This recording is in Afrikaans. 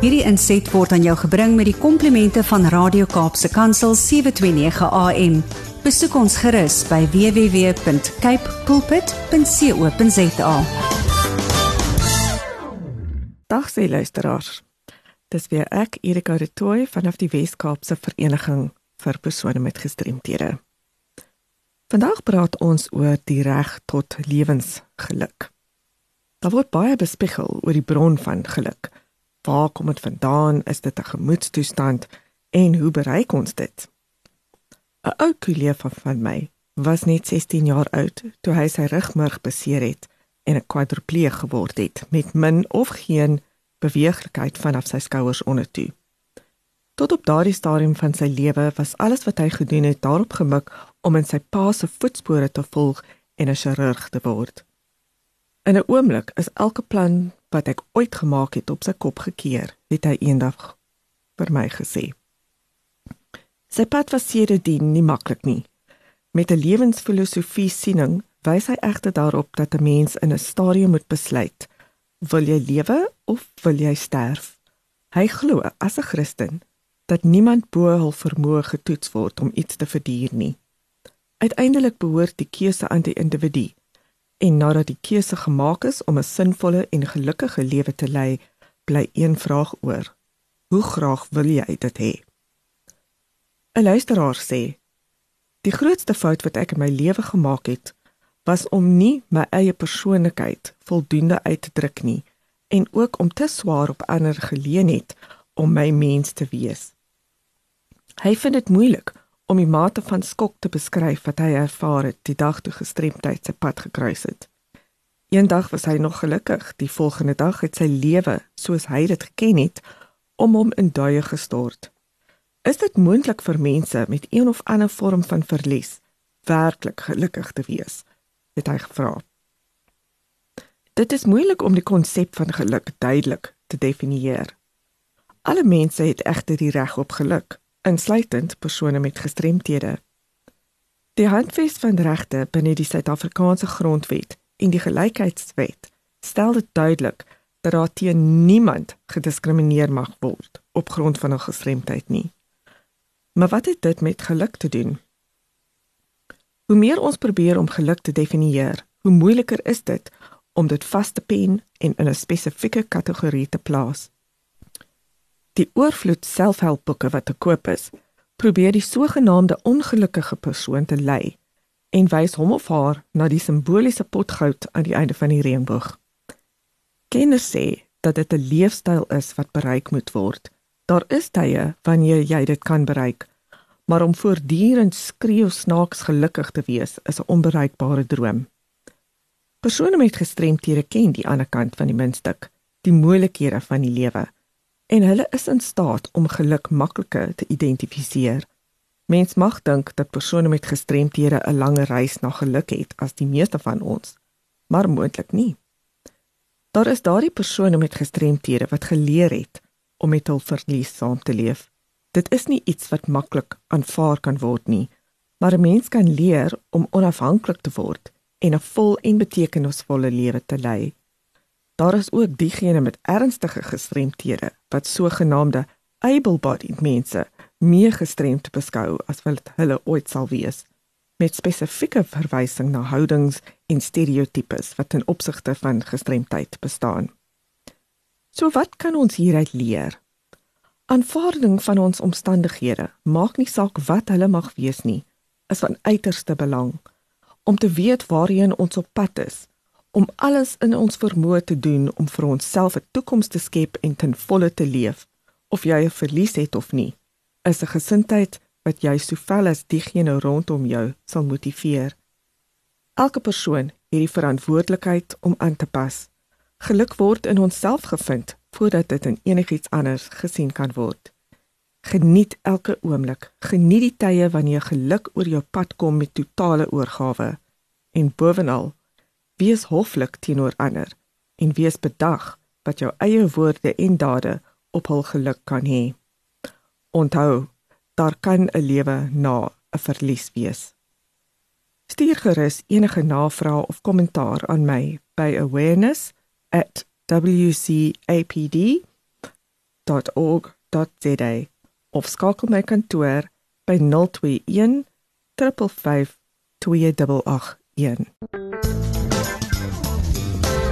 Hierdie inset word aan jou gebring met die komplimente van Radio Kaapse Kansel 729 AM. Besoek ons gerus by www.cape pulpit.co.za. Dag sê luisteraars. Dis weer ek Erika Retoy vanaf die Wes-Kaapse Vereniging vir persone met gestremthede. Vandag praat ons oor die reg tot lewensgeluk. Daar word baie bespiegel oor die bron van geluk. Waar kom dit vandaan? Is dit 'n gemoedstoestand en hoe bereik ons dit? 'n Ou kollega van my was net 16 jaar oud toe hy sy rugmurg beseer het en 'n kwadripleeg geword het met min of geen beweeglikheid vanaf sy skouers ondertoe. Tot op daardie stadium van sy lewe was alles wat hy gedoen het daarop gemik om in sy pa se voetspore te volg en 'n chirurg te word. In 'n oomblik is elke plan wat ek ooit gemaak het op sy kop gekeer, het hy eendag vir my gesê. Sy pad was sedertdien nie maklik nie. Met 'n lewensfilosofie siening wys hy egter daarop dat 'n mens in 'n stadium moet besluit: wil jy lewe of wil jy sterf? Hy glo as 'n Christen dat niemand bo hul vermoë getoets word om iets te verduur nie. Uiteindelik behoort die keuse aan die individu En nadat die keuse gemaak is om 'n sinvolle en gelukkige lewe te lei, bly een vraag oor: Hoe graag wil jy dit hê? 'n Luisteraar sê: Die grootste fout wat ek in my lewe gemaak het, was om nie my eie persoonlikheid voldoende uit te druk nie en ook om te swaar op ander geleen het om my mens te wees. Hy vind dit moeilik om die mate van skok te beskryf wat hy ervaar het die dag toe gestremdheid sy pad gekruis het. Eendag was hy nog gelukkig, die volgende dag het sy lewe, soos hy dit geken het, om hom in duie gestort. Is dit moontlik vir mense met een of ander vorm van verlies werklik gelukkig te wees? het hy gevra. Dit is moeilik om die konsep van geluk duidelik te definieer. Alle mense het egter die reg op geluk insluitend persone met gestremthede. Die handves van regte binne die Suid-Afrikaanse Grondwet en die Gelykheidswet stel dit duidelik dat daar teen niemand gediskrimineer mag word op grond van 'n gestremdheid nie. Maar wat het dit met geluk te doen? Hoe meer ons probeer om geluk te definieer, hoe moeiliker is dit om dit vas te pen en in 'n spesifieke kategorie te plaas. Die oorvloed selfhelpboeke wat te koop is, probeer die sogenaamde ongelukkige persoon te lei en wys hom of haar na die simboliese potgoud aan die einde van die reënboog. Kenners sê dat dit 'n leefstyl is wat bereik moet word. Daar is tye wanneer jy dit kan bereik, maar om voortdurend skreeu snaaks gelukkig te wees is 'n onbereikbare droom. Persone met gestremthede ken die ander kant van die muntstuk, die moeilikhede van die lewe en hulle is in staat om geluk makliker te identifiseer. Mens mag dink dat persone met gestremthede 'n langer reis na geluk het as die meeste van ons, maar moontlik nie. Daar is daardie persone met gestremthede wat geleer het om met hul verlies saam te leef. Dit is nie iets wat maklik aanvaar kan word nie, maar 'n mens kan leer om onafhanklik te word en 'n vol en betekenisvolle lewe te lei. Daar is ook diegene met ernstige gestremthede wat sogenaamde able-bodied mense meer gestremd beskou as wat hulle ooit sal wees met spesifieke verwysing na houdings en stereotypes wat ten opsigte van gestremdheid bestaan. So wat kan ons hieruit leer? Aanvaarding van ons omstandighede maak nie saak wat hulle mag wees nie, is van uiterste belang om te weet waarheen ons op pad is om alles in ons vermoë te doen om vir onsself 'n toekoms te skep en ten volle te leef, of jy 'n verlies het of nie, is 'n gesindheid wat jy soveel as diegene rondom jou sal motiveer. Elke persoon het die verantwoordelikheid om aan te pas. Geluk word in onsself gevind voordat dit in enigiets anders gesien kan word. Geniet elke oomblik. Geniet die tye wanneer geluk oor jou pad kom met totale oorgawe. En bovenal, Wees hoflik teenoor ander en wees bedag wat jou eie woorde en dade op hul geluk kan hê. Onthou, daar kan 'n lewe na 'n verlies wees. Stuur gerus enige navrae of kommentaar aan my by awareness@wcapd www.capecoolpit.org.za of skakel my kantoor by 021 355 2881.